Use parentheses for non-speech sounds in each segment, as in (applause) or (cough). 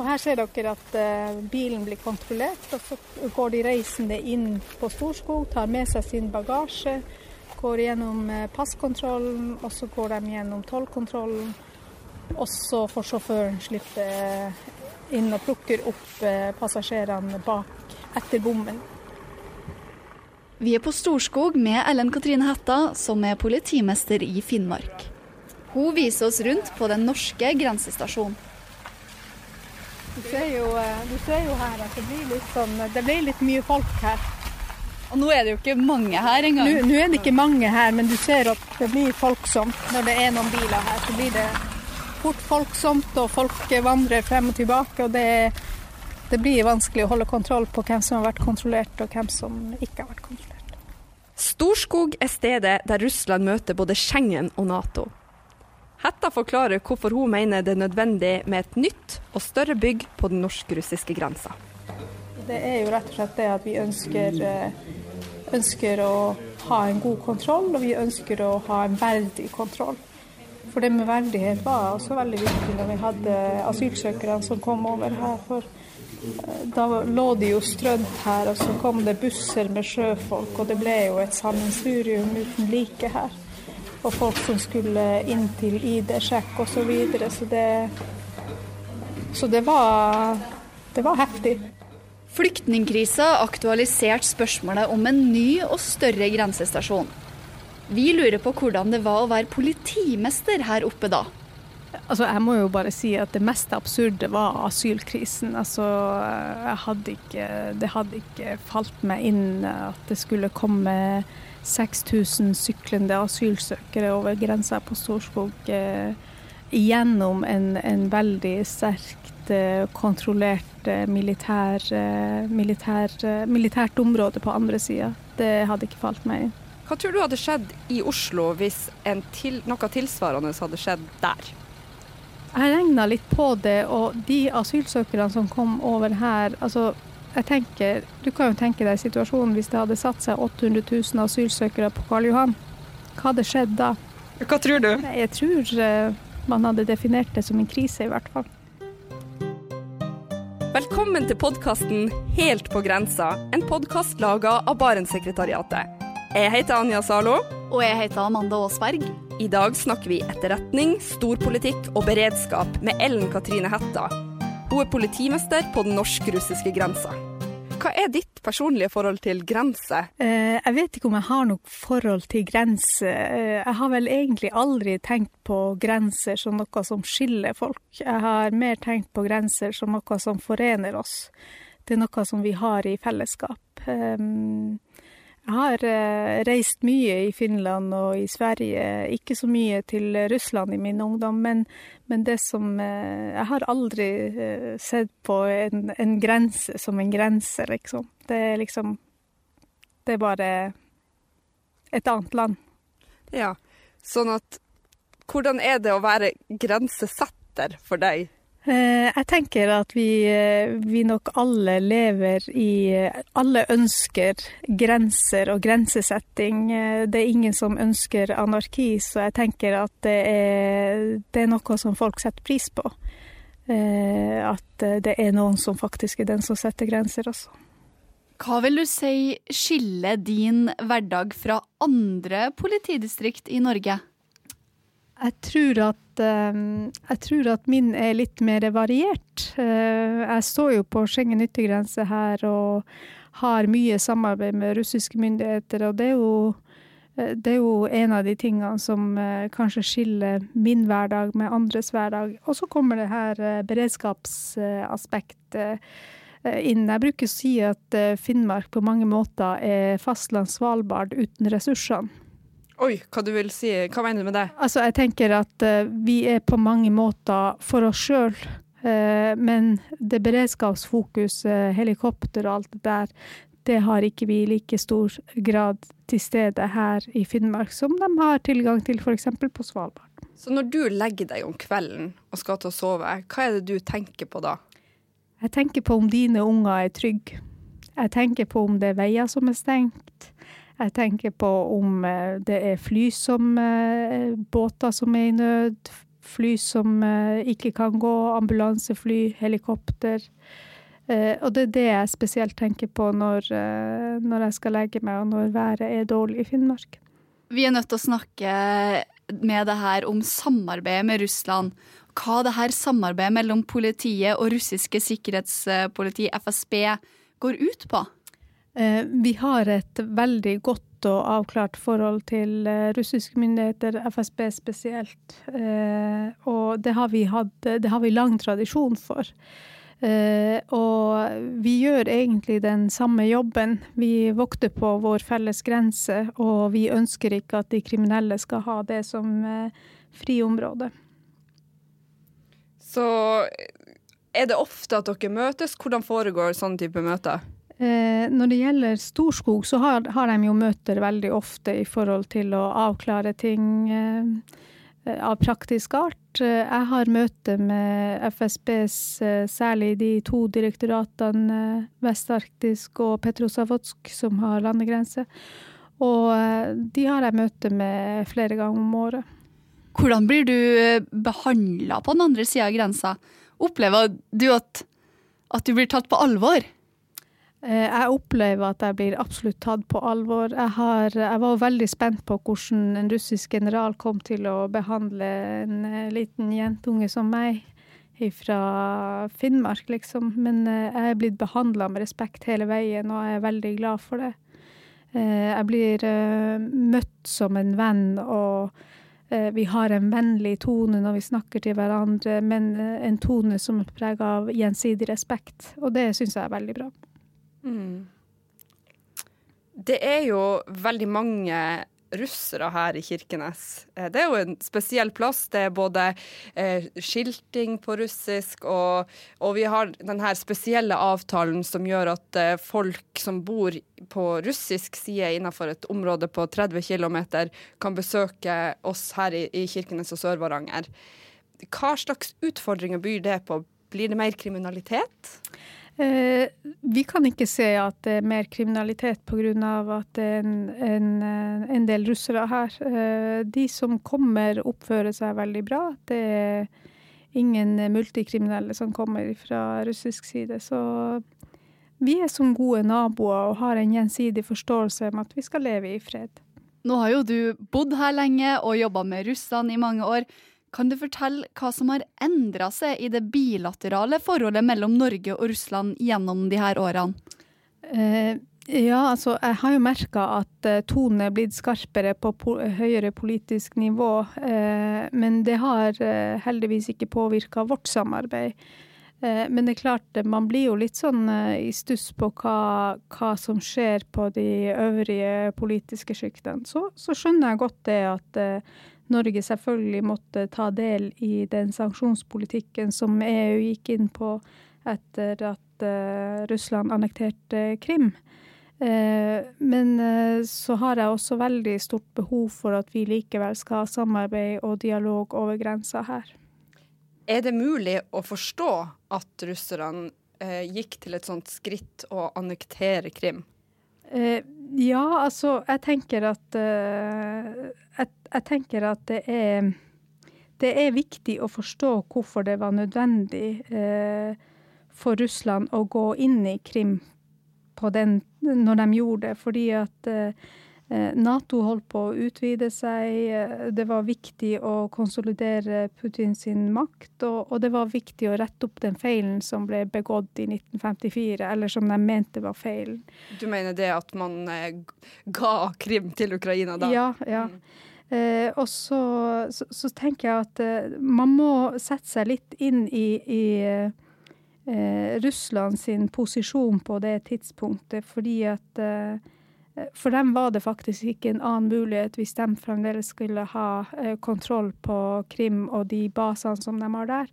Og Her ser dere at uh, bilen blir kontrollert, og så går de reisende inn på Storskog, tar med seg sin bagasje, går gjennom uh, passkontrollen, og så går de gjennom tollkontrollen. Og så får sjåføren slippe inn og plukker opp passasjerene bak etter bommen. Vi er på Storskog med Ellen Katrine Hætta, som er politimester i Finnmark. Hun viser oss rundt på den norske grensestasjonen. Du ser, jo, eh, du ser jo, her at det blir litt sånn Det blir litt mye folk her. Og nå er det jo ikke mange her engang. Nå, nå er det ikke mange her, men du ser at det blir folksomt når det er noen biler her. Så blir det fort folksomt, og folk vandrer frem og tilbake. og det, det blir vanskelig å holde kontroll på hvem som har vært kontrollert, og hvem som ikke har vært kontrollert. Storskog er stedet der Russland møter både Schengen og Nato. Hetta forklarer hvorfor hun mener det er nødvendig med et nytt og større bygg på den norsk-russiske grensa. Det er jo rett og slett det at vi ønsker, eh, ønsker, å ha en god kontroll, og vi ønsker å ha en verdig kontroll. For det med verdighet var også veldig viktig når vi hadde asylsøkerne som kom over her. For eh, da lå de jo strødd her, og så kom det busser med sjøfolk, og det ble jo et sammensurium uten like her og folk som skulle inn til ID-sjekk osv. Så, videre. så det Så det var, det var heftig. Flyktningkrisa aktualiserte spørsmålet om en ny og større grensestasjon. Vi lurer på hvordan det var å være politimester her oppe da. Altså, jeg må jo bare si at det mest absurde var asylkrisen. Altså, hadde ikke, det hadde ikke falt meg inn at det skulle komme 6000 syklende asylsøkere over grensa på Storskog eh, gjennom en, en, veldig sterkt eh, kontrollert eh, militær, eh, militær, eh, militært område på andre sida. Det hadde ikke falt meg inn. Hva tror du hadde skjedd i Oslo hvis til, noe tilsvarende hadde skjedd der? Jeg regna litt på det, og de asylsøkerne som kom over her altså jeg tenker, Du kan jo tenke deg situasjonen hvis det hadde satt seg 800 000 asylsøkere på Karl Johan. Hva hadde skjedd da? Hva tror du? Jeg tror eh, man hadde definert det som en krise, i hvert fall. Velkommen til podkasten Helt på grensa, en podkast laga av Barentssekretariatet. Jeg heter Anja Zalo. Og jeg heter Amanda Aasberg. I dag snakker vi etterretning, storpolitikk og beredskap med Ellen Katrine Hætta, hun er politimester på den norsk-russiske grensa. Hva er ditt personlige forhold til grense? Eh, jeg vet ikke om jeg har noe forhold til grense. Eh, jeg har vel egentlig aldri tenkt på grenser som noe som skiller folk. Jeg har mer tenkt på grenser som noe som forener oss. Det er noe som vi har i fellesskap. Um, jeg har uh, reist mye i Finland og i Sverige, ikke så mye til Russland i min ungdom, men, men det som uh, Jeg har aldri uh, sett på en, en, grense som en grense, liksom. Det er liksom Det er bare et annet land. Ja, sånn at Hvordan er det å være grensesetter for deg? Eh, jeg tenker at vi, eh, vi, nok alle lever i Alle ønsker grenser og grensesetting. Eh, det er ingen som ønsker anarki, så jeg tenker at det er, det er noe som folk setter pris på. At det er noen som faktisk er den som setter grenser også. Hva vil du si skiller din hverdag fra andre politidistrikt i Norge? Jeg tror, at, ehm, jeg tror at min er litt mer variert. Eh, jeg står jo på Schengen yttergrense her og har mye samarbeid med russiske myndigheter. Og det er jo, eh, det er jo en av de tingene som eh, kanskje skiller min hverdag med andres hverdag. Og så kommer det her beredskapsaspektet inn. Jeg bruker å si at Finnmark på mange måter er fastlands-Svalbard uten ressursene. Oi, hva du vil si? Hva mener du med det? Altså, jeg tenker at uh, vi er på mange måter for oss sjøl. Uh, eh, men det beredskapsfokuset, helikopter og alt det der, det har ikke vi i like stor grad til stede her i Finnmark som de har tilgang til f.eks. på Svalbard. Så når du legger deg om kvelden og skal til å sove, hva er det du tenker på da? Jeg tenker på om dine unger er trygge. Jeg tenker på om det er veier som er stengt. Jeg tenker på om eh, det er fly som eh, Båter som er i nød. fly som ikke kan gå, ambulansefly, helikopter. Og det er det jeg spesielt tenker på når, når jeg skal legge meg, og når været er dårlig i Finnmark. Vi er nødt til å snakke med det her om samarbeidet med Russland. Hva det her samarbeidet mellom politiet og russiske sikkerhetspoliti, FSB, går ut på? Eh, vi har et veldig godt og avklart forhold til eh, russiske myndigheter, FSB spesielt. Eh, og det har vi, hatt, det har vi lang tradisjon for. Og vi gjør egentlig den samme jobben. Vi vokter på vår felles grense, og vi ønsker ikke at de kriminelle skal ha det som friområde. Så er det ofte at dere møtes? Hvordan foregår sånne type møter? Uh, når det gjelder Storskog, så har, har, de jo møter veldig ofte i forhold til å avklare ting av praktisk art. Eh, jeg har møte med FSBs, eh, særlig de to direktoratene Vest-Arktisk og Petrosavotsk, som har landegrense. Og de har jeg møte med flere ganger om året. Hvordan blir du behandla på den andre sida av grensa? Opplever du at, at du blir tatt på alvor? Eh, jeg opplever at jeg blir absolutt tatt på alvor. Jeg, har, jeg, var veldig spent på hvordan en russisk general kom til å behandle en eh, liten jentunge som meg fra Finnmark, liksom. Men eh, jeg er blitt behandla med respekt hele veien, og jeg er veldig glad for det. Jeg blir møtt som en venn, og vi har en vennlig tone når vi snakker til hverandre, men en tone som er prega av gjensidig respekt. Og det syns jeg er veldig bra. Mm. Det er jo veldig mange russere her i Kirkenes. Eh, det er jo en spesiell plass. Det er både eh, skilting på russisk, og, og, vi har denne spesielle avtalen som gjør at eh, folk som bor på russisk side innenfor et område på 30 km, kan besøke oss her i, i Kirkenes og Sør-Varanger. Hva slags utfordringer byr det på? Blir det mer kriminalitet? Eh, vi kan ikke se at det er mer kriminalitet pga. at det er en, en, eh, en, del russere her. Eh, de som kommer, oppfører seg veldig bra. Det er ingen multikriminelle som kommer fra russisk side. Så vi er som gode naboer og har en gjensidig forståelse om at vi skal leve i fred. Nå har jo du bodd her lenge og jobba med russene i mange år. Kan du fortelle hva som har endra seg i det bilaterale forholdet mellom Norge og Russland gjennom de her årene? Eh, ja, altså jeg har jo merka at eh, tonen er blitt skarpere på po høyere politisk nivå. Eh, men det har eh, heldigvis ikke påvirka vårt samarbeid. Eh, men det er klart, man blir jo litt sånn eh, i stuss på hva, hva, som skjer på de øvrige politiske sjiktene. Så, så, skjønner jeg godt det at Norge selvfølgelig måtte ta del i den sanksjonspolitikken som EU gikk inn på etter at uh, Russland annekterte Krim. Uh, men uh, så har jeg også veldig stort behov for at vi likevel skal ha samarbeid og dialog over grensa her. Er det mulig å forstå at russerne gikk til et sånt skritt å annektere Krim? Ja, altså jeg tenker at jeg, jeg tenker at det er, det er viktig å forstå hvorfor det var nødvendig eh, for Russland å gå inn i Krim den, når de gjorde det. Fordi at eh, Nato holdt på å utvide seg. Det var viktig å konsolidere Putins makt. Og, og, det var viktig å rette opp den feilen som ble begått i 1954, eller som de mente var feilen. Du mener det at man eh, ga Krim til Ukraina da? Ja. ja. Mm. Eh, og så, så, så, tenker jeg at eh, man må sette seg litt inn i, i eh, Russland sin posisjon på det tidspunktet, fordi at eh, For dem var det faktisk ikke en annen mulighet hvis de fremdeles skulle ha eh, kontroll på Krim og de basene som de har der.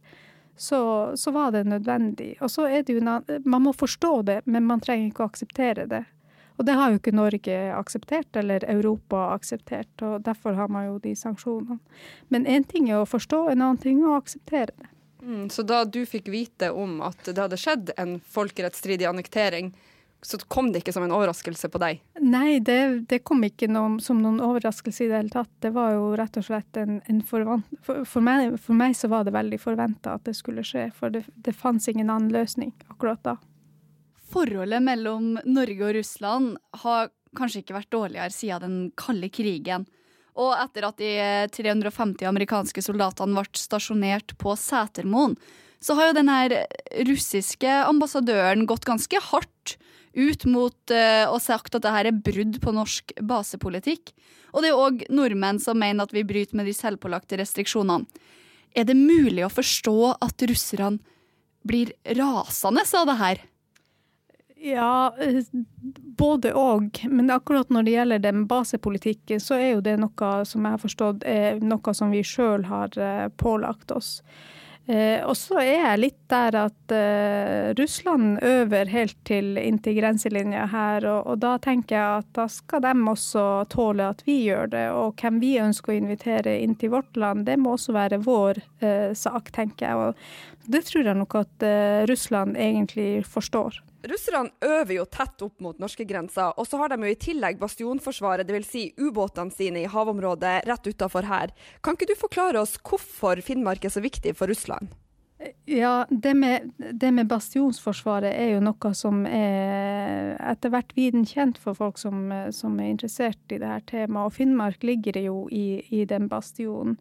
Så, så var det nødvendig. Og så er det jo Man må forstå det, men man trenger ikke å akseptere det. Og det har jo ikke Norge akseptert, eller Europa akseptert, og derfor har man jo de sanksjonene. Men én ting er å forstå, en annen ting er å akseptere det. Mm, så da du fikk vite om at det hadde skjedd en folkerettsstridig annektering, så kom det ikke som en overraskelse på deg? Nei, det, det kom ikke noen, som noen overraskelse i det hele tatt. Det var jo rett og slett en, en forvant... For, for, meg, for, meg, så var det veldig forventa at det skulle skje, for det, det fantes ingen annen løsning akkurat da. Forholdet mellom Norge og Russland har kanskje ikke vært dårligere siden den kalde krigen. Og etter at de 350 amerikanske soldatene ble stasjonert på Setermoen, så har jo den her russiske ambassadøren gått ganske hardt ut mot uh, og sagt at det her er brudd på norsk basepolitikk. Og det er òg nordmenn som mener at vi bryter med de selvpålagte restriksjonene. Er det mulig å forstå at russerne blir rasende av det her? Ja, både og. Men akkurat når det gjelder den basepolitikken, så er jo det noe som jeg har forstått er noe som vi sjøl har eh, pålagt oss. Eh, og så er jeg litt der at eh, Russland øver helt til inntil grenselinja her, og, og, da tenker jeg at da skal de også tåle at vi gjør det. Og hvem vi ønsker å invitere inn til vårt land, det må også være vår eh, sak, tenker jeg. Og det tror jeg nok at eh, Russland egentlig forstår. Russerne øver jo tett opp mot norskegrensa, og så har de jo i tillegg bastionforsvaret, dvs. Si ubåtene sine i havområdet rett utafor her. Kan ikke du forklare oss hvorfor Finnmark er så viktig for Russland? Ja, det med, det med bastionsforsvaret er jo noe som er etter hvert viden kjent for folk som, som er interessert i dette temaet. Og Finnmark ligger jo i, i den bastionen.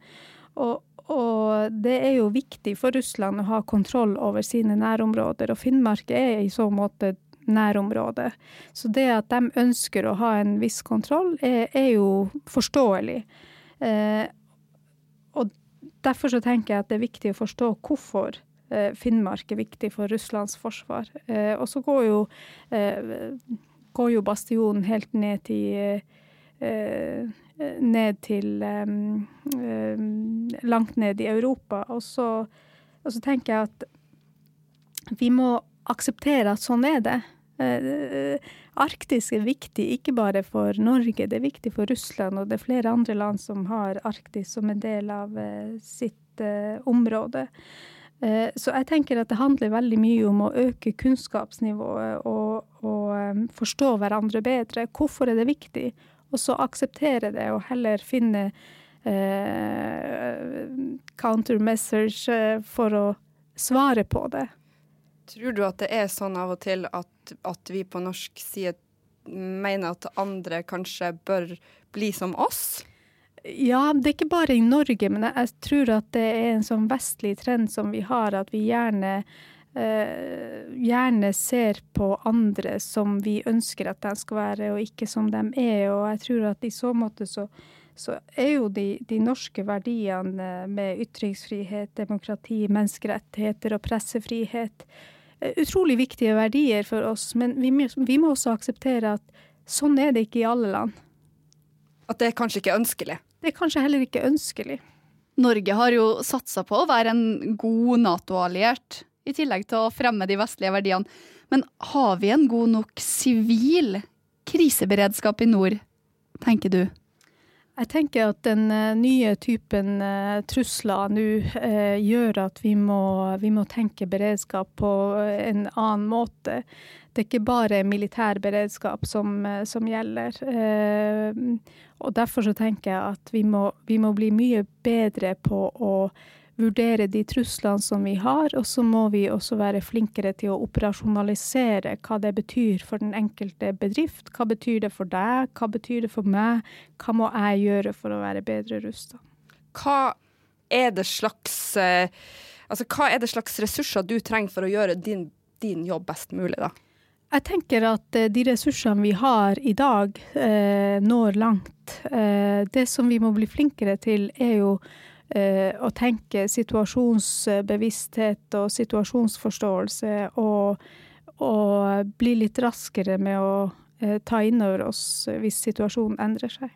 Og, og det er jo viktig for Russland å ha kontroll over sine nærområder, og Finnmark er i så måte nærområdet. Så det at de ønsker å ha en viss kontroll, er, er jo forståelig. Eh, og derfor så tenker jeg at det er viktig å forstå hvorfor eh, Finnmark er viktig for Russlands forsvar. Eh, og så går jo, eh, går jo bastionen helt ned til eh, ned til um, Langt ned i Europa. Og så, og så, tenker jeg at vi må akseptere at sånn er det. Arktis er viktig ikke bare for Norge, det er viktig for Russland, og det er flere andre land som har Arktis som en del av sitt område. Så jeg tenker at det handler veldig mye om å øke kunnskapsnivået og, og forstå hverandre bedre. Hvorfor er det viktig? Og så akseptere det, og heller finne eh, countermeasures eh, for å svare på det. Tror du at det er sånn av og til at, at vi på norsk side mener at andre kanskje bør bli som oss? Ja, det er ikke bare i Norge, men jeg, jeg tror at det er en sånn vestlig trend som vi har, at vi gjerne gjerne ser på andre som vi ønsker at de skal være, og ikke som de er. Og jeg tror at i så måte så, så er jo de, de, norske verdiene med ytringsfrihet, demokrati, menneskerettigheter og pressefrihet uh, utrolig viktige verdier for oss. Men vi, vi må også akseptere at sånn er det ikke i alle land. At det er kanskje ikke ønskelig? Det er kanskje heller ikke ønskelig. Norge har jo satsa på å være en god Nato-alliert i tillegg til å fremme de vestlige verdiene. Men har vi en god nok sivil kriseberedskap i nord, tenker du? Jeg tenker at den uh, nye typen uh, trusler nå uh, gjør at vi må, vi må, tenke beredskap på en annen måte. Det er ikke bare militær beredskap som, som gjelder. og Derfor så tenker jeg at vi må, vi må bli mye bedre på å vurdere de truslene som vi har, og så må vi også være flinkere til å operasjonalisere hva det betyr for den enkelte bedrift. Hva betyr det for deg, hva betyr det for meg, hva må jeg gjøre for å være bedre rusta? Hva er det slags eh, Altså, hva er det slags ressurser du trenger for å gjøre din, din jobb best mulig, da? Jeg tenker at eh, de ressursene vi har i dag, eh, når langt. Eh, det som vi må bli flinkere til, er jo å tenke situasjonsbevissthet og situasjonsforståelse, og, og bli litt raskere med å eh, ta inn over oss hvis situasjonen endrer seg.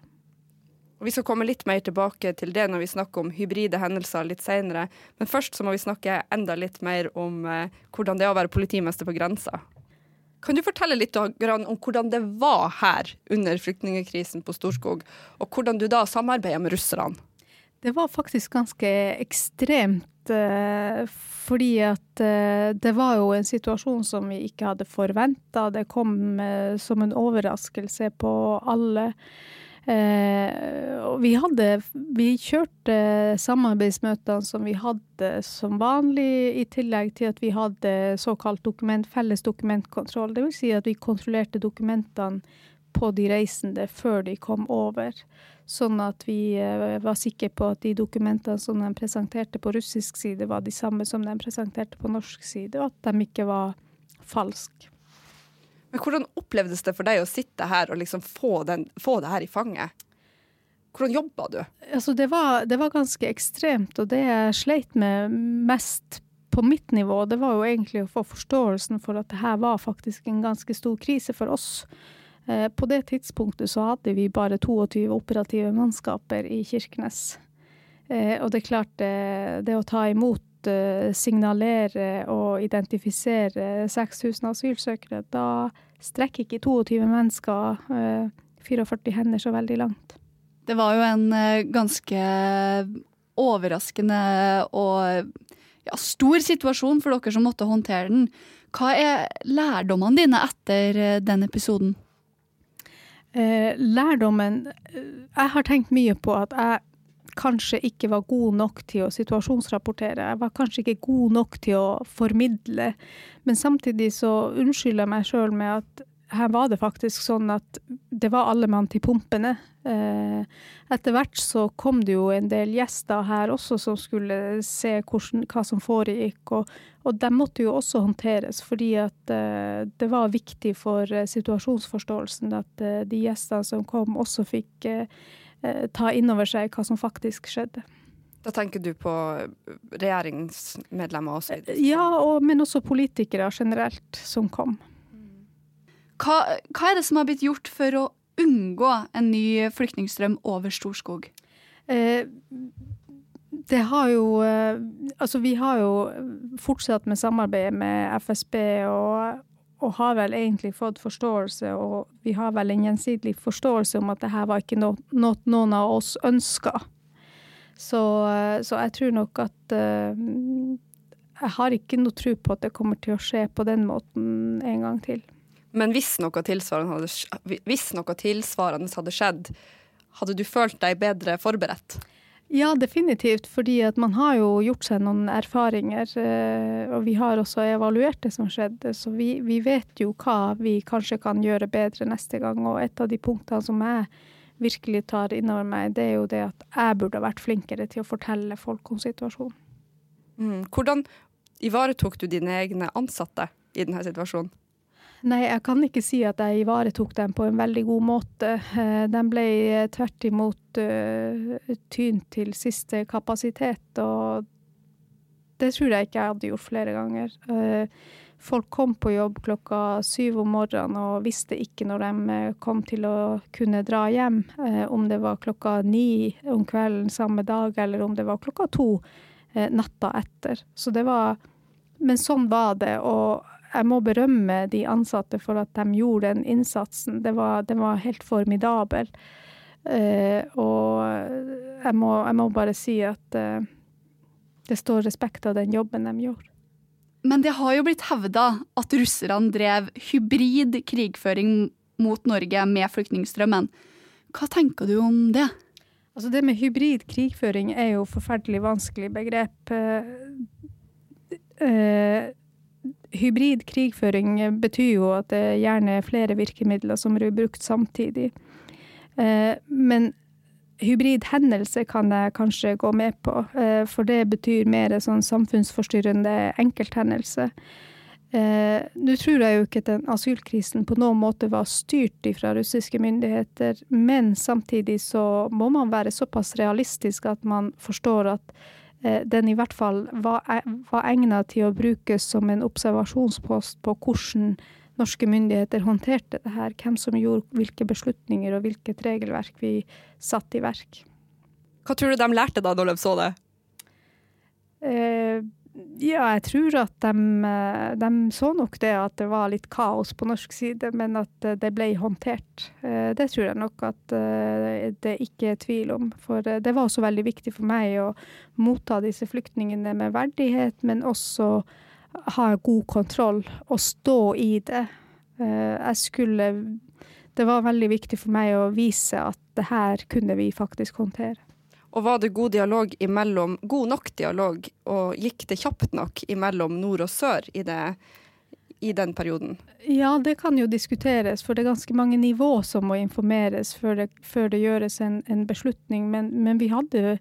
Vi skal komme litt mer tilbake til det når vi snakker om hybride hendelser litt senere. Men først så må vi snakke enda litt mer om eh, hvordan det er å være politimester på grensa. Kan du fortelle litt om hvordan det var her under flyktningkrisen på Storskog, og hvordan du da samarbeider med russerne? Det var faktisk ganske ekstremt, eh, fordi at eh, det var jo en situasjon som vi ikke hadde forventa. Det kom eh, som en overraskelse på alle. og vi hadde Vi kjørte samarbeidsmøtene som vi hadde som vanlig, i tillegg til at vi hadde såkalt dokument, felles dokumentkontroll. Vil si at vi kontrollerte dokumentene på de reisende før de kom over. Sånn at vi eh, var sikre på at de dokumentene som de presenterte på russisk side, var de samme som de presenterte på norsk side, og at de ikke var falske. Men hvordan opplevdes det for deg å sitte her og liksom få, den, få det her i fanget? Hvordan jobba du? Altså, det, var, det var ganske ekstremt, og det jeg sleit med mest på mitt nivå, det var jo egentlig å få forståelsen for at det her var faktisk en ganske stor krise for oss. Eh, på det tidspunktet så hadde vi bare 22 operative mannskaper i Kirkenes. Eh, og det er klart, eh, det å ta imot, signalere og identifisere 6000 asylsøkere, da strekker ikke 22 mennesker 44 hender så veldig langt. Det var jo en ganske overraskende og ja, stor situasjon for dere som måtte håndtere den. Hva er lærdommene dine etter den episoden? Eh, lærdommen eh, Jeg har tenkt mye på at jeg kanskje ikke var god nok til å situasjonsrapportere. Jeg var kanskje ikke god nok til å formidle. Men samtidig så unnskylder jeg meg sjøl med at her var det faktisk sånn at det var alle mann til pumpene. Eh, etter hvert så kom det jo en del gjester her også som skulle se hvordan, hva som foregikk. Og, og de måtte jo også håndteres, fordi at uh, det var viktig for uh, situasjonsforståelsen at de gjestene som kom, også fikk ta inn over seg hva som faktisk skjedde. Da tenker du på regjeringsmedlemmer også? Ja, og, men også politikere generelt som kom. Hva, hva, er det som har blitt gjort for å unngå en ny flyktningstrøm over Storskog? Eh, det har jo eh, Altså, vi har jo fortsatt med samarbeidet med FSB og, og har vel egentlig fått forståelse, og vi har vel en gjensidig forståelse om at det her var ikke noe, noe noen av oss ønska. Så, eh, så, jeg tror nok at uh, Jeg har ikke noe tro på at det kommer til å skje på den måten en gang til. Men hvis noe tilsvarende hadde, noe tilsvarende hadde skjedd, hadde du følt deg bedre forberedt? Ja, definitivt. Fordi at man har jo gjort seg noen erfaringer. Eh, og vi har også evaluert det som skjedde, så vi, vi, vet jo hva vi kanskje kan gjøre bedre neste gang. Og et av de punktene som jeg virkelig tar innover meg, det er jo det at jeg burde ha vært flinkere til å fortelle folk om situasjonen. Mm. Hvordan ivaretok du dine egne ansatte i denne situasjonen? Nei, jeg kan ikke si at jeg ivaretok dem på en veldig god måte. Eh, de ble tvert imot uh, tynt til siste kapasitet, og det tror jeg ikke jeg hadde gjort flere ganger. Folk kom på jobb klokka syv om morgenen og visste ikke når de kom til å kunne dra hjem. Om det var klokka ni om kvelden samme dag, eller om det var klokka to natta etter. Så det var Men sånn var det. og jeg må berømme de ansatte for at de gjorde den innsatsen. Det var, det var helt formidabel. Uh, og jeg må, jeg må, bare si at uh, det står respekt av den jobben de gjorde. Men det har jo blitt hevda at russerne drev hybrid krigføring mot Norge med flyktningstrømmen. Hva tenker du om det? Altså Det med hybrid krigføring er jo forferdelig vanskelig begrep. Uh, hybrid krigføring betyr jo at det gjerne er flere virkemidler som blir brukt samtidig. Eh, men hybrid hendelse kan jeg kanskje gå med på, eh, for det betyr mer sånn samfunnsforstyrrende enkelthendelse. Eh, Nå tror jeg jo ikke at den asylkrisen på noen måte var styrt fra russiske myndigheter, men samtidig så må man være såpass realistisk at man forstår at den i hvert fall var, e, var egnet til å brukes som en observasjonspost på hvordan norske myndigheter håndterte det her. Hvem som gjorde hvilke beslutninger og hvilket regelverk vi satte i verk. Hva tror du de lærte da når de så det? Eh, Ja, jeg tror at de, eh, de, så nok det at det var litt kaos på norsk side, men at eh, det ble håndtert. Eh, det tror jeg nok at det ikke er tvil om. For det var også veldig viktig for meg å motta disse flyktningene med verdighet, men også ha god kontroll og stå i det. Jeg skulle Det var veldig viktig for meg å vise at det her kunne vi faktisk håndtere. Og var det god dialog imellom, god nok dialog, og gikk det kjapt nok imellom nord og sør i, det, i den perioden? Ja, det kan jo diskuteres, for det er ganske mange nivå som må informeres før det, før det gjøres en, en beslutning. Men, men vi, hadde,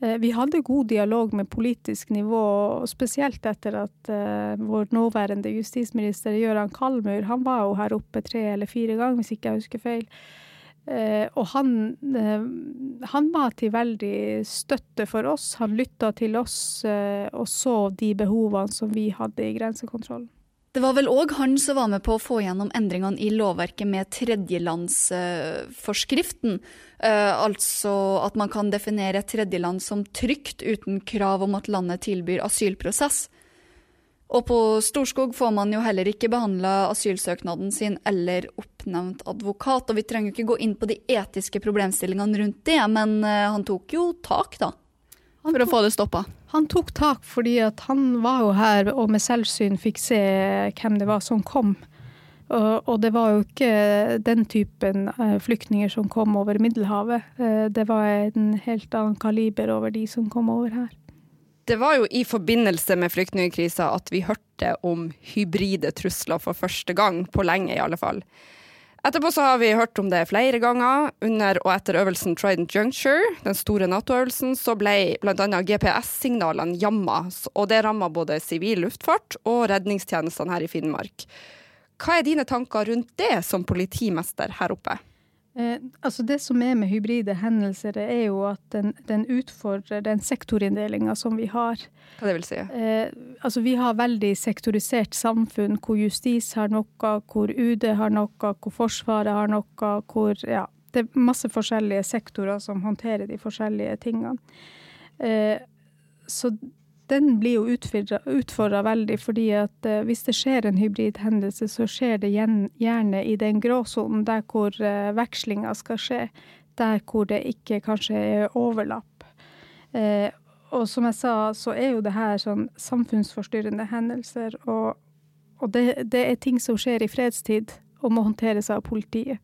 eh, vi, hadde, god dialog med politisk nivå, spesielt etter at uh, vår nåværende justisminister Gøran Kalmur, han var jo her oppe tre eller fire ganger, hvis ikke jeg husker feil. Eh, og han, eh, han, var til veldig støtte for oss. Han lytta til oss eh, og så de behovene som vi hadde i grensekontrollen. Det var vel òg han som var med på å få gjennom endringene i lovverket med tredjelandsforskriften. altså at man kan definere et tredjeland som trygt uten krav om at landet tilbyr asylprosess. Og på Storskog får man jo heller ikke behandla asylsøknaden sin eller oppnevnt advokat. Og vi trenger jo ikke gå inn på de etiske problemstillingene rundt det, men eh, han tok jo tak, da. For tok, å få det stoppa. Han tok tak fordi at han var jo her og med selvsyn fikk se hvem det var som kom. Og, og det var jo ikke den typen uh, flyktninger som kom over Middelhavet. Uh, det var en helt annen kaliber over de som kom over her. Det var jo i forbindelse med flyktningkrisa at vi hørte om hybride trusler for første gang, på lenge i alle fall. Etterpå så har vi hørt om det flere ganger. Under og etter øvelsen Trident Juncture, den store Nato-øvelsen, så ble bl.a. GPS-signalene jamma, og det ramma både sivil luftfart og redningstjenestene her i Finnmark. Hva er dine tanker rundt det som politimester her oppe? Eh, altså det som er med hybride hendelser, er jo at den, den utfordrer den sektorinndelinga som vi har. Hva det vil si? Eh, altså vi har veldig sektorisert samfunn hvor justis har noe, hvor UD har noe, hvor Forsvaret har noe, hvor ja, det er masse forskjellige sektorer som håndterer de forskjellige tingene. Eh, så den blir jo utfordra veldig, fordi at uh, hvis det skjer en hybridhendelse, så skjer det gjerne i den gråsonen der hvor uh, vekslinga skal skje. Der hvor det ikke kanskje er overlapp. Uh, og som jeg sa, så er jo det her sånn samfunnsforstyrrende hendelser. Og, og det, det, er ting som skjer i fredstid og må håndteres av politiet.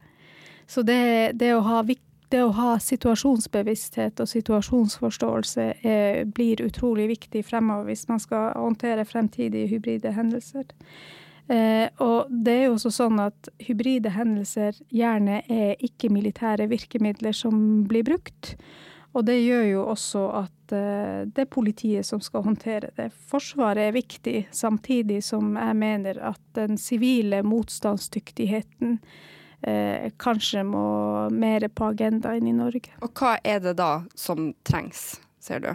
Så det, det å ha viktig det å ha situasjonsbevissthet og situasjonsforståelse er, blir utrolig viktig fremover hvis man skal håndtere fremtidige hybride hendelser. Eh, og det er jo også sånn at hybride hendelser gjerne er ikke-militære virkemidler som blir brukt. Og det gjør jo også at eh, det er politiet som skal håndtere det. Forsvaret er viktig, samtidig som jeg mener at den sivile motstandsdyktigheten eh, kanskje må mer på agendaen i Norge. Og hva er det da som trengs, ser du?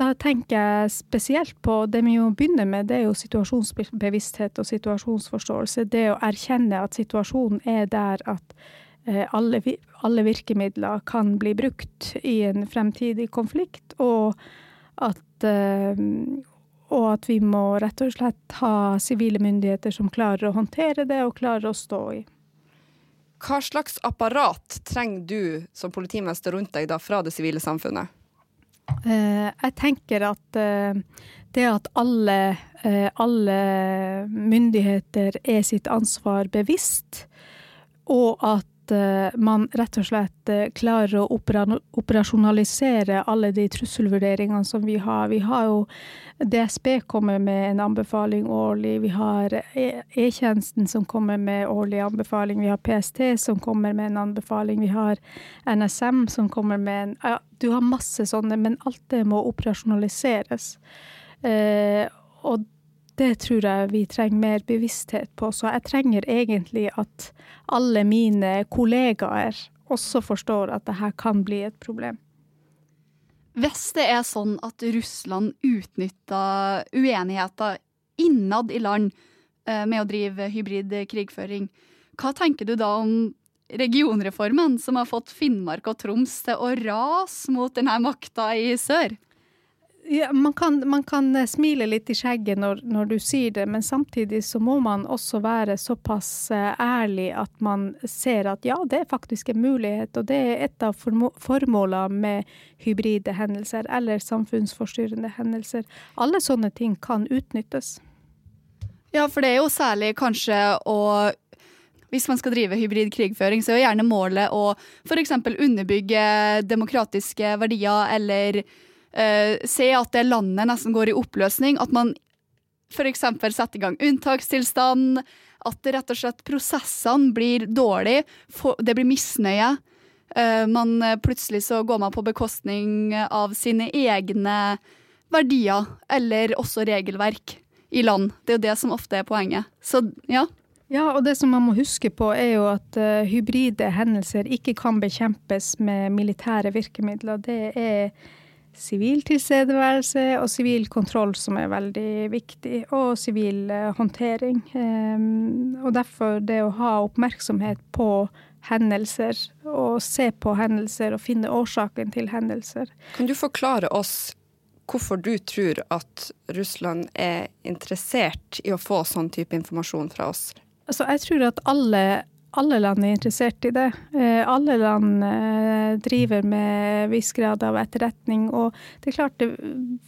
Da tenker jeg spesielt på det vi jo begynner med, det er jo situasjonsbevissthet og situasjonsforståelse. Det å erkjenne at situasjonen er der at eh, alle, alle virkemidler kan bli brukt i en fremtidig konflikt, og at eh, og at vi må rett og slett ha sivile myndigheter som klarer å håndtere det og klarer å stå i. Hva slags apparat trenger du som politimester rundt deg da fra det sivile samfunnet? Uh, jeg tenker at uh, det at alle, uh, alle, myndigheter er sitt ansvar bevisst, og at man rett og slett klarer å operasjonalisere alle de trusselvurderingene som vi har. Vi har jo DSB kommer med en anbefaling årlig. Vi har e- E-tjenesten som kommer med årlig anbefaling. Vi har PST som kommer med en anbefaling. Vi har NSM som kommer med en ja, Du har masse sånne, men alt det må operasjonaliseres. Eh, og det tror jeg vi trenger mer bevissthet på. Så jeg trenger egentlig at alle mine kollegaer også forstår at dette kan bli et problem. Hvis det er sånn at Russland utnytter uenigheter innad i land eh, med å drive hybrid krigføring, hva tenker du da om regionreformen, som har fått Finnmark og Troms til å rase mot denne makta i sør? Ja, man, kan, man, kan, eh, smile litt i skjegget når, når, du sier det, men samtidig så må man også være såpass eh, ærlig at man ser at ja, det er faktisk en mulighet. Og det er et av formålene med hybride hendelser eller samfunnsforstyrrende hendelser. Alle sånne ting kan utnyttes. Ja, for det er jo særlig kanskje å hvis man skal drive hybrid krigføring, så er jo gjerne målet å f.eks. underbygge demokratiske verdier eller uh, se at det landet nesten går i oppløsning. At man f.eks. setter i gang unntakstilstand. At rett og slett prosessene blir dårlige. Det blir misnøye. Uh, man, plutselig så går man på bekostning av sine egne verdier, eller også regelverk, i land. Det er jo det som ofte er poenget. Så ja. Ja, og det som man må huske på er jo at uh, hybride hendelser ikke kan bekjempes med militære virkemidler. Det er sivil tilstedeværelse og sivil kontroll som er veldig viktig, og sivil uh, håndtering. Um, og derfor det å ha oppmerksomhet på hendelser, og se på hendelser og finne årsaken til hendelser. Kan du forklare oss hvorfor du tror at Russland er interessert i å få sånn type informasjon fra oss? Altså, jeg tror at alle alle land er interessert i det. Eh, alle land eh, driver med viss grad av etterretning. Og det er klart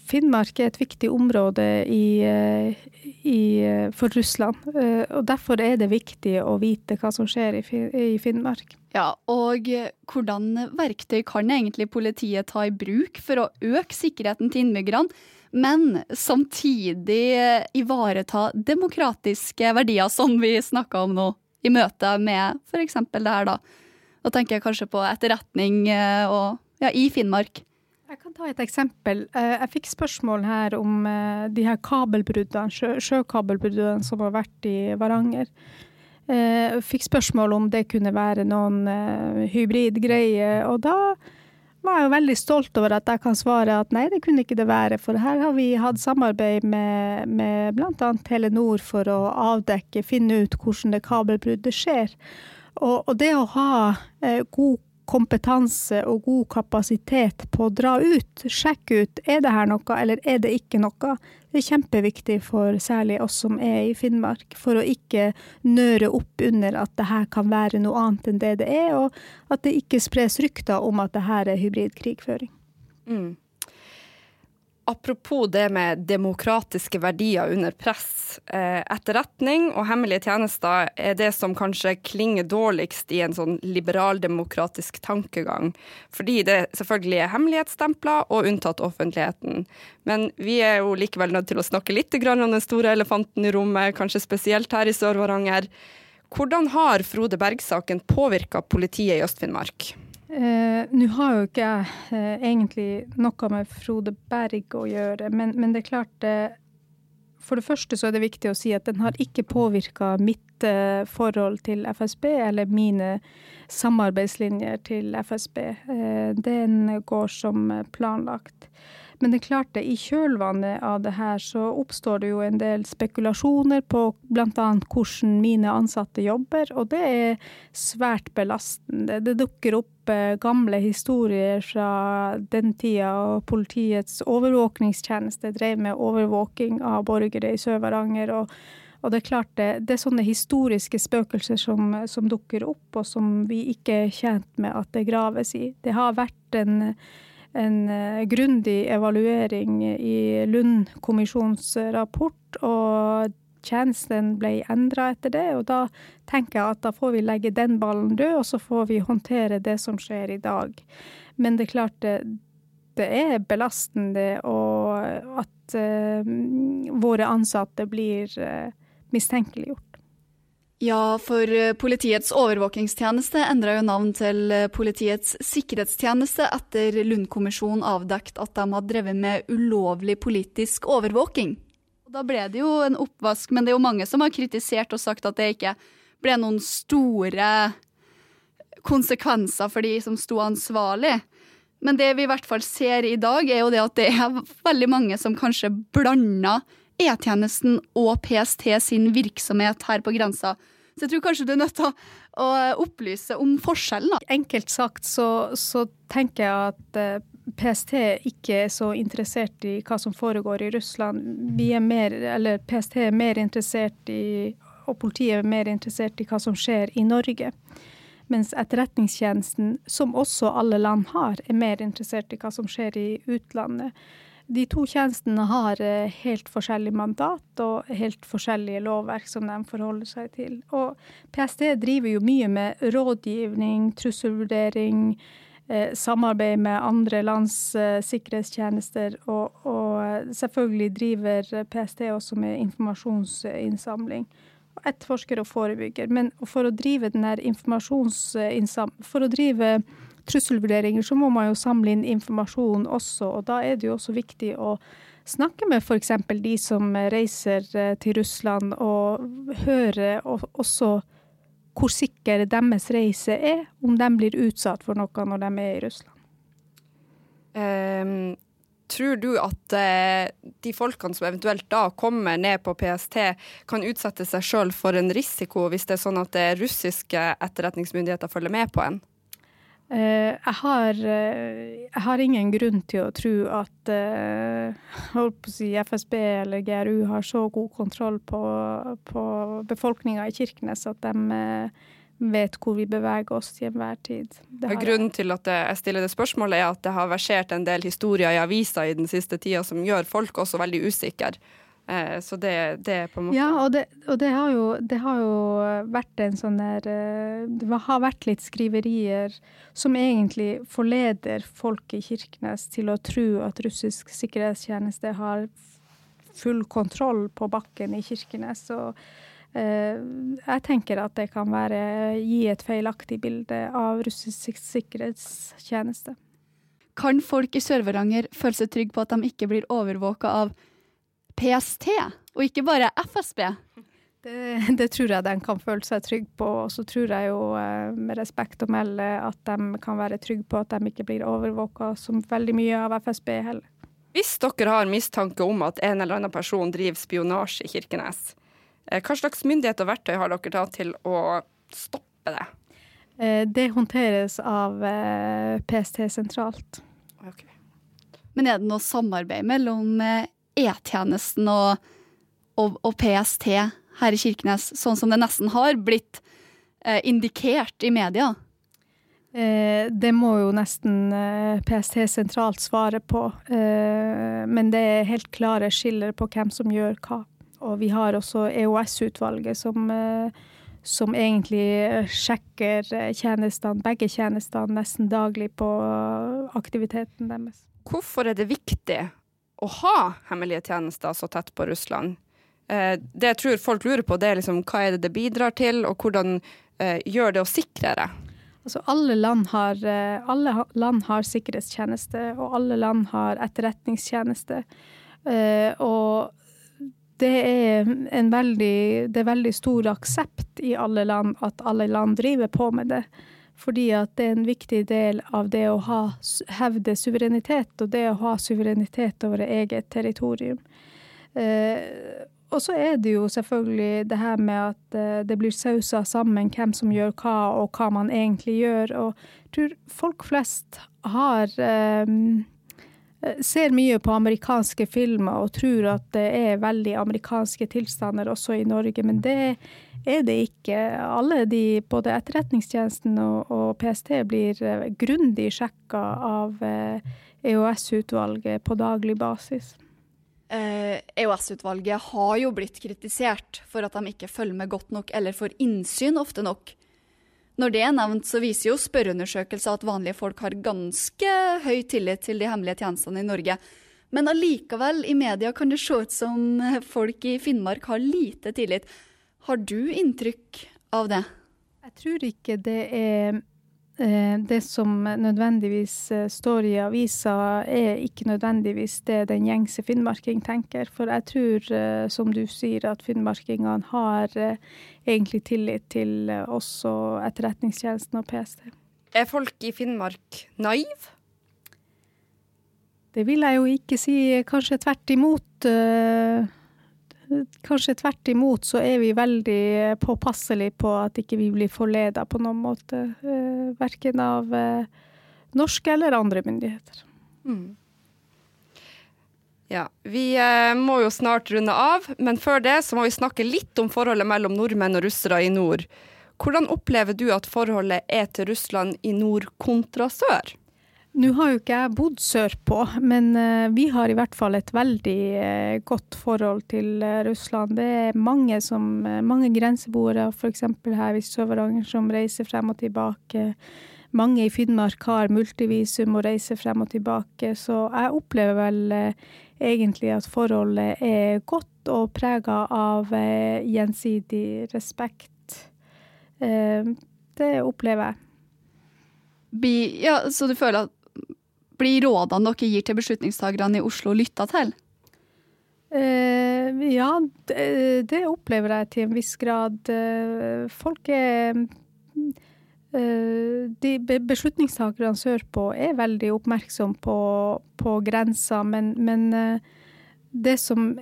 Finnmark er et viktig område i, eh, i, for Russland. Og derfor er det viktig å vite hva som skjer i, Finnmark. Ja, og hvordan verktøy kan egentlig politiet ta i bruk for å øke sikkerheten til innbyggerne? men samtidig ivareta demokratiske verdier, som vi snakka om nå i møte med f.eks. det her, da. Da tenker jeg kanskje på etterretning eh, og, ja, i Finnmark. Jeg kan ta et eksempel. Eh, jeg fikk spørsmål her om eh, de her kabelbruddene, sjø, sjøkabelbruddene som har vært i Varanger. Jeg fikk spørsmål om det kunne være noen hybridgreier, og da var jo veldig stolt over at jeg kan svare at nei, det kunne ikke det være. For her har vi hatt samarbeid med, med bl.a. Telenor for å avdekke, finne ut hvordan det kabelbruddet skjer. Og, og det å ha eh, god kompetanse og god kapasitet på å dra ut, sjekke ut er det her noe eller er det ikke noe. Det er kjempeviktig for særlig oss som er i Finnmark, for å ikke nøre opp under at det her kan være noe annet enn det det er, og at det ikke spres rykter om at det her er hybridkrigføring. Mm. Apropos det med demokratiske verdier under press. Eh, etterretning og hemmelige tjenester er det som kanskje klinger dårligst i en sånn liberaldemokratisk tankegang. Fordi det selvfølgelig er hemmelighetsstempler og unntatt offentligheten. Men vi er jo likevel nødt til å snakke litt om den store elefanten i rommet, kanskje spesielt her i Sør-Varanger. Hvordan har Frode Berg-saken påvirka politiet i Øst-Finnmark? Eh, Nå har jo ikke jeg eh, egentlig noe med Frode Berg å gjøre, men, men, det er klart eh, For det første så er det viktig å si at den har ikke påvirka mitt forhold til FSB eller mine samarbeidslinjer til FSB. Den går som planlagt. Men det er klart det, i kjølvannet av det her så oppstår det jo en del spekulasjoner på bl.a. hvordan mine ansatte jobber, og det er svært belastende. Det dukker opp eh, gamle historier fra den tida politiets overvåkningstjeneste drev med overvåking av borgere i Sør-Varanger. og og det er klart det, det er sånne historiske spøkelser som, som, dukker opp, og som vi ikke er tjent med at det graves i. Det har vært en en uh, grundig evaluering i Lund-kommisjonens rapport, og tjenesten ble endra etter det. Og da tenker jeg at da får vi legge den ballen død, og så får vi håndtere det som skjer i dag. Men det er klart det, det er belastende og at uh, våre ansatte blir uh, mistenkeliggjort. Ja, for eh, Politiets overvåkingstjeneste endra jo navn til eh, Politiets sikkerhetstjeneste etter Lund-kommisjonen avdekket at de hadde drevet med ulovlig politisk overvåking. Da ble det jo en oppvask, men det er jo mange som har kritisert og sagt at det ikke ble noen store konsekvenser for de som sto ansvarlig. Men det vi i hvert fall ser i dag, er jo det at det er veldig mange som kanskje blander E-tjenesten og PST sin virksomhet her på grensa. Så jeg tror kanskje du er nødt til å opplyse om forskjellen. Enkelt sagt så, så tenker jeg at eh, PST ikke er så interessert i hva som foregår i Russland. Vi er mer, eller PST er mer interessert i, og politiet er mer interessert i hva som skjer i Norge. Mens Etterretningstjenesten, som også alle land har, er mer interessert i hva som skjer i utlandet. De to tjenestene har eh, helt forskjellig mandat og helt forskjellige lovverk som de forholder seg til. Og PST driver jo mye med rådgivning, trusselvurdering, eh, samarbeid med andre lands eh, sikkerhetstjenester, og, og selvfølgelig driver PST også med informasjonsinnsamling etterforsker og forebygger. Men for å drive For å drive trusselvurderinger, så må man jo samle inn informasjon også. Og da er det jo også viktig å snakke med f.eks. de som reiser eh, til Russland, og høre også hvor sikker deres reise er, om de blir utsatt for noe når de er i Russland. Um, Tror du at uh, de folkene som eventuelt da kommer ned på PST, kan utsette seg sjøl for en risiko hvis det er sånn at det er russiske etterretningsmyndigheter følger med på en? Uh, jeg, har, uh, jeg, har, ingen grunn til å tro at (laughs) uh, si FSB eller GRU har så god kontroll på, på befolkninga i Kirkenes at de vet hvor vi beveger oss til enhver tid. Grunnen til at jeg stiller det spørsmålet, er at det har versert en del historier i avisa i den siste tida som gjør folk også veldig usikre. Eh, så det, det, er på en måte Ja, og, det, og det, har jo, det, har jo, vært en sånn der eh, Det har vært litt skriverier som egentlig forleder folk i Kirkenes til å tro at russisk sikkerhetstjeneste har full kontroll på bakken i Kirkenes. og Eh, jeg tenker at det kan være, gi et feilaktig bilde av russisk sikkerhetstjeneste. Kan folk i Sør-Varanger føle seg trygge på at de ikke blir overvåka av PST, og ikke bare FSB? Det, det, tror jeg de kan føle seg trygge på. Og så tror jeg jo eh, med respekt å melde at de kan være trygge på at de ikke blir overvåka som veldig mye av FSB heller. Hvis dere har mistanke om at en eller annen person driver spionasje i Kirkenes, Eh, hva slags myndighet og verktøy har dere da til å stoppe det? Eh, det håndteres av PST sentralt. Okay. Men er det noe samarbeid mellom E-tjenesten og, og, og, PST her i Kirkenes, sånn som det nesten har blitt eh, indikert i media? Eh, det må jo nesten eh, PST sentralt svare på, men det er helt klare skiller på hvem som gjør hva. Og vi har også EOS-utvalget som, eh, som, egentlig sjekker tjenestene, begge tjenestene nesten daglig på aktiviteten deres. Hvorfor er det viktig å ha hemmelige tjenester så tett på Russland? Eh, det jeg tror folk lurer på, det er liksom, hva er det det bidrar til, og hvordan eh, gjør det å sikre det? Altså, alle, land har, alle land har sikkerhetstjeneste, og alle land har etterretningstjeneste. Og det er en veldig, det er veldig stor aksept i alle land at alle land driver på med det. Fordi at det er en viktig del av det å ha, hevde suverenitet, og det å ha suverenitet over eget territorium. Eh, og så er det jo selvfølgelig det her med at eh, det blir sausa sammen hvem som gjør hva, og hva man egentlig gjør. Og jeg tror folk flest har Eh, ser mye på amerikanske filmer og tror at det er veldig amerikanske tilstander også i Norge, men det er det ikke. Alle de, både Etterretningstjenesten og, og PST, blir eh, grundig sjekka av EOS-utvalget eh, på daglig basis. EOS-utvalget e har jo blitt kritisert for at de ikke følger med godt nok eller får innsyn ofte nok. Når det er nevnt, så viser jo spørreundersøkelser at vanlige folk har ganske høy tillit til de hemmelige tjenestene i Norge. Men allikevel, i media kan det se ut som folk i Finnmark har lite tillit. Har du inntrykk av det? Jeg tror ikke det er det som nødvendigvis eh, står i avisa, er ikke nødvendigvis det den gjengse finnmarking tenker. For jeg tror, eh, som du sier, at finnmarkingene har egentlig tillit til også Etterretningstjenesten og PST. Er folk i Finnmark naive? Det vil jeg jo ikke si. Kanskje tvert imot. Kanskje tvert imot så er vi veldig påpasselige på at ikke vi blir forleda på noen måte. Eh, verken av eh, norske eller andre myndigheter. Mm. Ja, Vi eh, må jo snart runde av, men før det så må vi snakke litt om forholdet mellom nordmenn og russere i nord. Hvordan opplever du at forholdet er til Russland i nord kontra sør? Nå har jo ikke jeg bodd sørpå, men uh, vi har i hvert fall et veldig uh, godt forhold til uh, Russland. Det er mange, som, mange grenseboere, f.eks. her i Sør-Varanger, som reiser frem og tilbake. Mange i Finnmark har multivisum og reiser frem og tilbake, så jeg opplever vel egentlig at forholdet er godt og prega av gjensidig respekt. Det opplever jeg. Ja, så du føler at blir rådene dere gir til beslutningstakerne i Oslo, lytta til? Uh, ja, det, det, opplever jeg til en viss grad. Uh, folk er uh, De beslutningstakerne sørpå er veldig oppmerksomme på, på grensa, men, men det som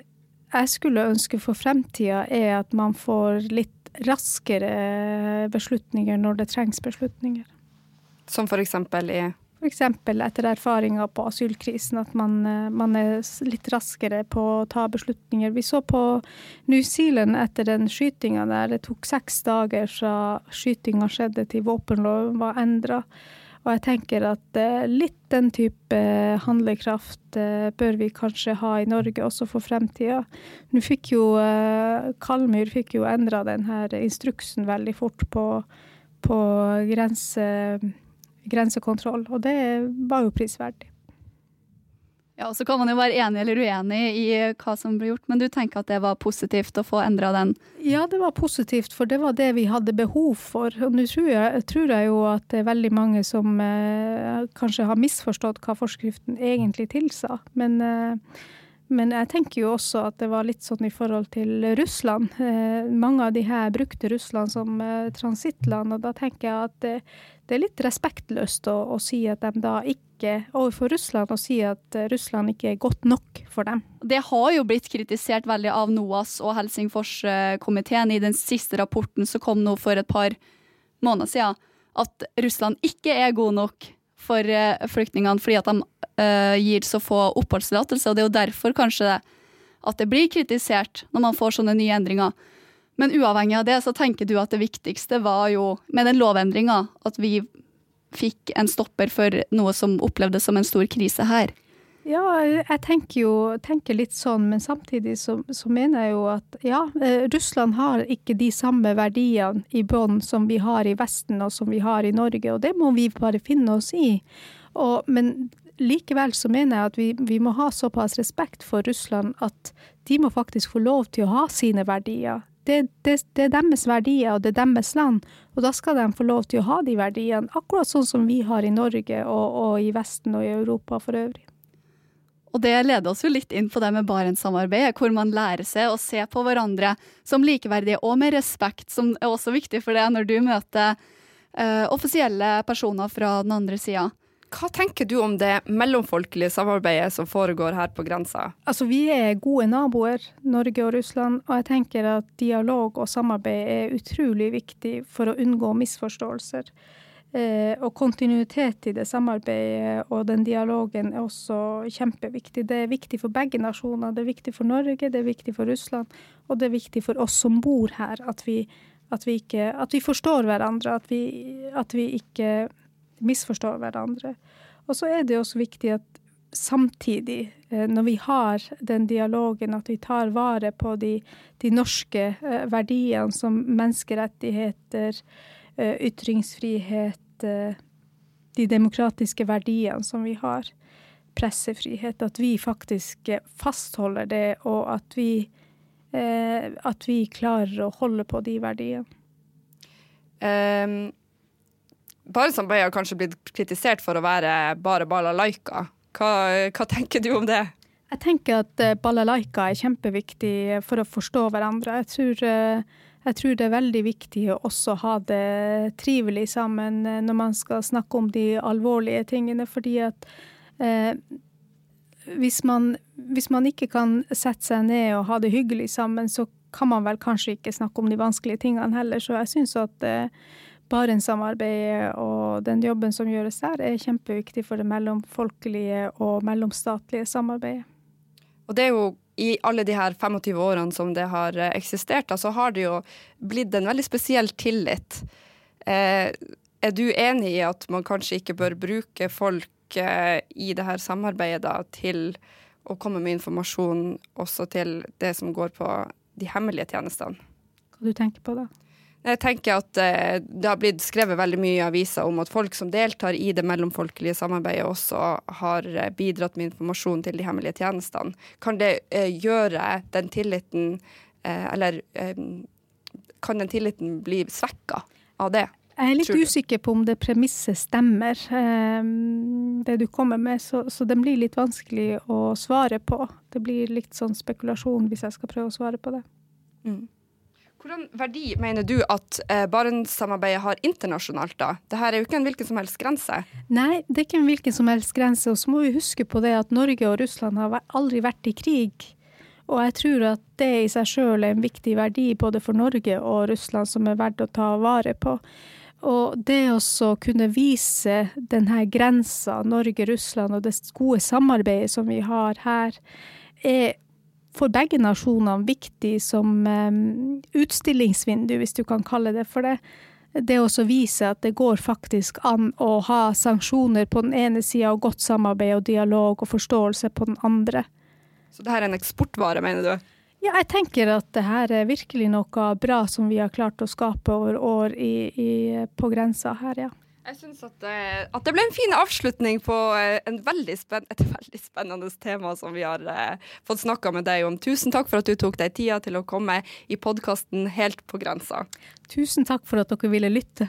jeg skulle ønske for fremtida, er at man får litt raskere beslutninger når det trengs beslutninger. Som for eksempel i F.eks. etter erfaringer på asylkrisen, at man, eh, man, er litt raskere på å ta beslutninger. Vi så på New Zealand etter den skytinga der. Det tok seks dager fra skytinga skjedde til våpenloven var endra. Og jeg tenker at eh, litt den type handlekraft eh, bør vi kanskje ha i Norge også for fremtida. Nå fikk jo Kalmyr fikk jo endra denne instruksen veldig fort på, på grense grensekontroll, og det var jo prisverdig. Ja, og Så kan man jo være enig eller uenig i hva som ble gjort, men du tenker at det var positivt å få endra den? Ja, det var positivt, for det var det vi hadde behov for. Og nå tror jeg, tror jeg jo at det er veldig mange som eh, kanskje har misforstått hva forskriften egentlig tilsa. Men eh, men jeg tenker jo også at det var litt sånn i forhold til Russland. Eh, mange av de her brukte Russland som eh, transittland, og da tenker jeg at det, det er litt respektløst å, å, si at de da ikke overfor Russland, og si at eh, Russland ikke er godt nok for dem. Det har jo blitt kritisert veldig av NOAS og Helsingforskomiteen i den siste rapporten som kom nå for et par måneder siden, at Russland ikke er god nok for eh, flyktningene fordi at de uh, gir så få oppholdstillatelse. Og det er jo derfor kanskje at det blir kritisert når man får sånne nye endringer. Men uavhengig av det, så tenker du at det viktigste var jo med den lovendringa at vi fikk en stopper for noe som opplevdes som en stor krise her. Ja, jeg tenker jo tenker litt sånn, men samtidig så, så, mener jeg jo at ja, eh, Russland har ikke de samme verdiene i bånn som vi har i Vesten og som vi har i Norge, og det må vi bare finne oss i. Og, men likevel så mener jeg at vi, vi, må ha såpass respekt for Russland at de må faktisk få lov til å ha sine verdier. Det, det, det, er deres verdier, og det er deres land. Og da skal de få lov til å ha de verdiene, akkurat sånn som vi har i Norge og, og i Vesten og i Europa for øvrig. Og det leder oss jo litt inn på det med Barentssamarbeidet, hvor man lærer seg å se på hverandre som likeverdige og med respekt, som er også viktig for det når du møter uh, offisielle personer fra den andre sida. Hva tenker du om det mellomfolkelige samarbeidet som foregår her på grensa? Altså, Vi er gode naboer, Norge og Russland, og jeg tenker at dialog og samarbeid er utrolig viktig for å unngå misforståelser. Eh, og kontinuitet i det samarbeidet og den dialogen er også kjempeviktig. Det er viktig for begge nasjoner. Det er viktig for Norge, det er viktig for Russland, og det er viktig for oss som bor her. At vi, at vi, ikke, at vi forstår hverandre, at vi, at vi, ikke misforstår hverandre. Og så er det også viktig at samtidig, eh, når vi har den dialogen, at vi tar vare på de, de norske eh, verdiene som menneskerettigheter, ytringsfrihet, Eh, de demokratiske verdiene som vi har, pressefrihet, at vi faktisk eh, fastholder det, og at vi, eh, at vi klarer å holde på de verdiene. Um, Barentssamarbeidet har kanskje blitt kritisert for å være bare balalaika. Hva, hva tenker du om det? Jeg tenker at balalaika er kjempeviktig for å forstå hverandre. Jeg tror jeg tror det er veldig viktig å også ha det trivelig sammen eh, når man skal snakke om de alvorlige tingene, fordi at eh, hvis, man, hvis, man, ikke kan sette seg ned og ha det hyggelig sammen, så kan man vel kanskje ikke snakke om de vanskelige tingene heller. Så jeg syns at eh, Barentssamarbeidet og den jobben som gjøres der, er kjempeviktig for det mellomfolkelige og mellomstatlige samarbeidet. Og det er jo i alle de her 25 årene som det har eh, eksistert, så altså har det jo blitt en veldig spesiell tillit. Eh, er du enig i at man kanskje ikke bør bruke folk eh, i det her samarbeidet da, til å komme med informasjon også til det som går på de hemmelige tjenestene? Hva du tenker på da? Jeg tenker at eh, det har blitt skrevet veldig mye i aviser om at folk som deltar i det mellomfolkelige samarbeidet, også har eh, bidratt med informasjon til de hemmelige tjenestene. Kan det eh, gjøre den tilliten Eller kan den tilliten bli svekka av det? Jeg er litt usikker på om det premisset stemmer, det du kommer med. Så, så den blir litt vanskelig å svare på. Det blir litt sånn spekulasjon hvis jeg skal prøve å svare på det. Mm. Hvordan verdi mener du at eh, Barentssamarbeidet har internasjonalt, da? Dette er jo ikke en hvilken som helst grense? Nei, det er ikke en hvilken som helst grense. Og så må vi huske på det at Norge og Russland har aldri vært i krig. Og jeg tror at det i seg sjøl er en viktig verdi både for Norge og Russland som er verdt å ta vare på. Og det å kunne vise denne grensa, Norge-Russland, og det gode samarbeidet som vi har her, er for begge nasjonene viktig som utstillingsvindu, hvis du kan kalle det for det. Det å vise at det går faktisk an å ha sanksjoner på den ene sida og godt samarbeid og dialog og forståelse på den andre. Så det her er en eksportvare, mener du? Ja, jeg tenker at det her er virkelig noe bra som vi har klart å skape over år i, i, på grensa her, ja. Jeg syns at, eh, at, det ble en fin avslutning på eh, veldig et veldig spennende tema som vi har eh, fått snakka med deg om. Tusen takk for at du tok deg tida til å komme i podkasten Helt på grensa. Tusen takk for at dere ville lytte.